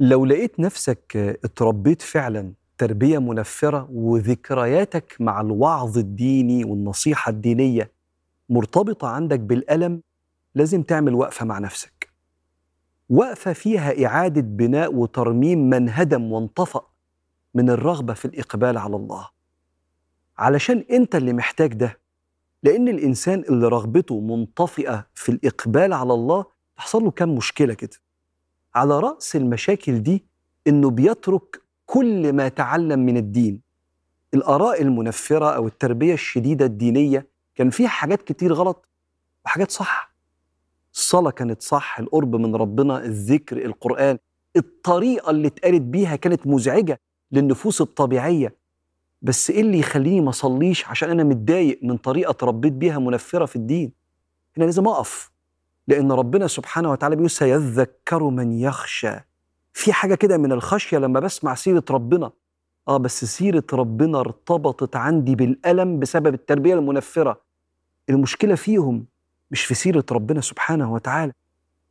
لو لقيت نفسك اتربيت فعلا تربية منفرة وذكرياتك مع الوعظ الديني والنصيحة الدينية مرتبطة عندك بالألم لازم تعمل وقفة مع نفسك. وقفة فيها إعادة بناء وترميم من هدم وانطفأ من الرغبة في الإقبال على الله. علشان أنت اللي محتاج ده لأن الإنسان اللي رغبته منطفئة في الإقبال على الله تحصل له كام مشكلة كده. على رأس المشاكل دي إنه بيترك كل ما تعلم من الدين. الآراء المنفرة أو التربية الشديدة الدينية كان فيها حاجات كتير غلط وحاجات صح. الصلاة كانت صح القرب من ربنا الذكر القرآن الطريقة اللي اتقالت بيها كانت مزعجة للنفوس الطبيعية. بس إيه اللي يخليني ما أصليش عشان أنا متضايق من طريقة اتربيت بيها منفرة في الدين؟ هنا لازم أقف. لأن ربنا سبحانه وتعالى بيقول سيذكر من يخشى. في حاجة كده من الخشية لما بسمع سيرة ربنا. آه بس سيرة ربنا ارتبطت عندي بالألم بسبب التربية المنفرة. المشكلة فيهم مش في سيرة ربنا سبحانه وتعالى.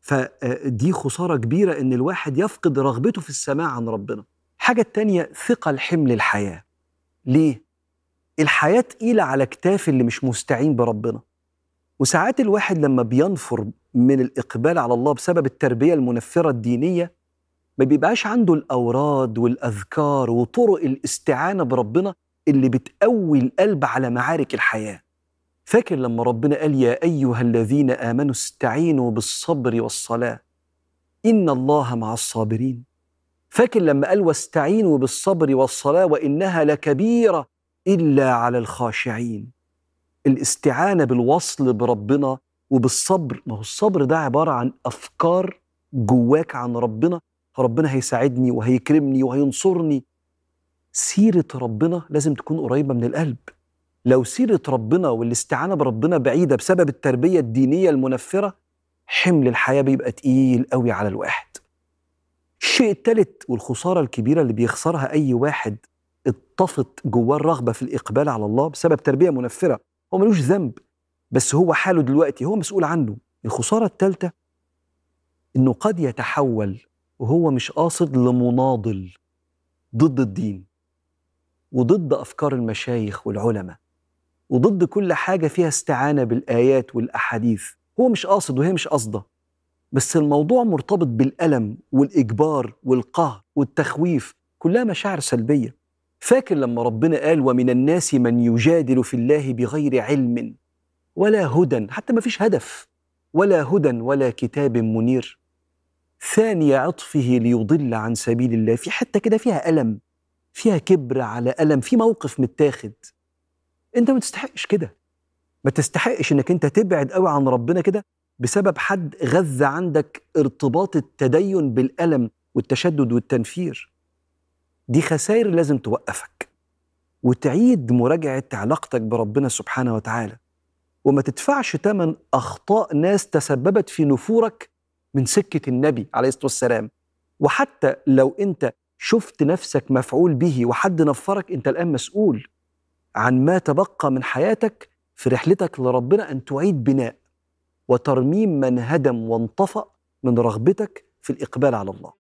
فدي خسارة كبيرة إن الواحد يفقد رغبته في السماع عن ربنا. حاجة التانيه ثقل حمل الحياة. ليه؟ الحياة تقيلة على كتاف اللي مش مستعين بربنا. وساعات الواحد لما بينفر من الإقبال على الله بسبب التربية المنفرة الدينية؟ ما بيبقاش عنده الأوراد والأذكار وطرق الاستعانة بربنا اللي بتقوي القلب على معارك الحياة. فاكر لما ربنا قال يا أيها الذين آمنوا استعينوا بالصبر والصلاة؟ إن الله مع الصابرين. فاكر لما قال واستعينوا بالصبر والصلاة وإنها لكبيرة إلا على الخاشعين؟ الاستعانة بالوصل بربنا وبالصبر ما هو الصبر ده عبارة عن أفكار جواك عن ربنا ربنا هيساعدني وهيكرمني وهينصرني. سيرة ربنا لازم تكون قريبة من القلب. لو سيرة ربنا والاستعانة بربنا بعيدة بسبب التربية الدينية المنفرة حمل الحياة بيبقى تقيل قوي على الواحد. الشيء الثالث والخسارة الكبيرة اللي بيخسرها أي واحد اتطفت جواه الرغبة في الإقبال على الله بسبب تربية منفرة. هو ملوش ذنب. بس هو حاله دلوقتي هو مسؤول عنه. الخسارة الثالثه إنه قد يتحول وهو مش قاصد لمناضل ضد الدين وضد أفكار المشايخ والعلماء وضد كل حاجة فيها استعانة بالآيات والأحاديث. هو مش قاصد وهي مش قاصدة. بس الموضوع مرتبط بالألم والإجبار والقهر والتخويف كلها مشاعر سلبية. فاكر لما ربنا قال ومن الناس من يجادل في الله بغير علم؟ ولا هدى حتى ما فيش هدف. ولا هدى ولا كتاب منير. ثاني عطفه ليضل عن سبيل الله. في حتة كده فيها ألم فيها كبر على ألم في موقف متاخد. أنت ما تستحقش كده. ما تستحقش إنك أنت تبعد قوي عن ربنا كده بسبب حد غذى عندك ارتباط التدين بالألم والتشدد والتنفير. دي خسائر لازم توقفك. وتعيد مراجعة علاقتك بربنا سبحانه وتعالى. وما تدفعش ثمن أخطاء ناس تسببت في نفورك من سكة النبي عليه الصلاة والسلام. وحتى لو أنت شفت نفسك مفعول به وحد نفرك أنت الآن مسؤول عن ما تبقى من حياتك في رحلتك لربنا أن تعيد بناء وترميم من هدم وانطفأ من رغبتك في الإقبال على الله.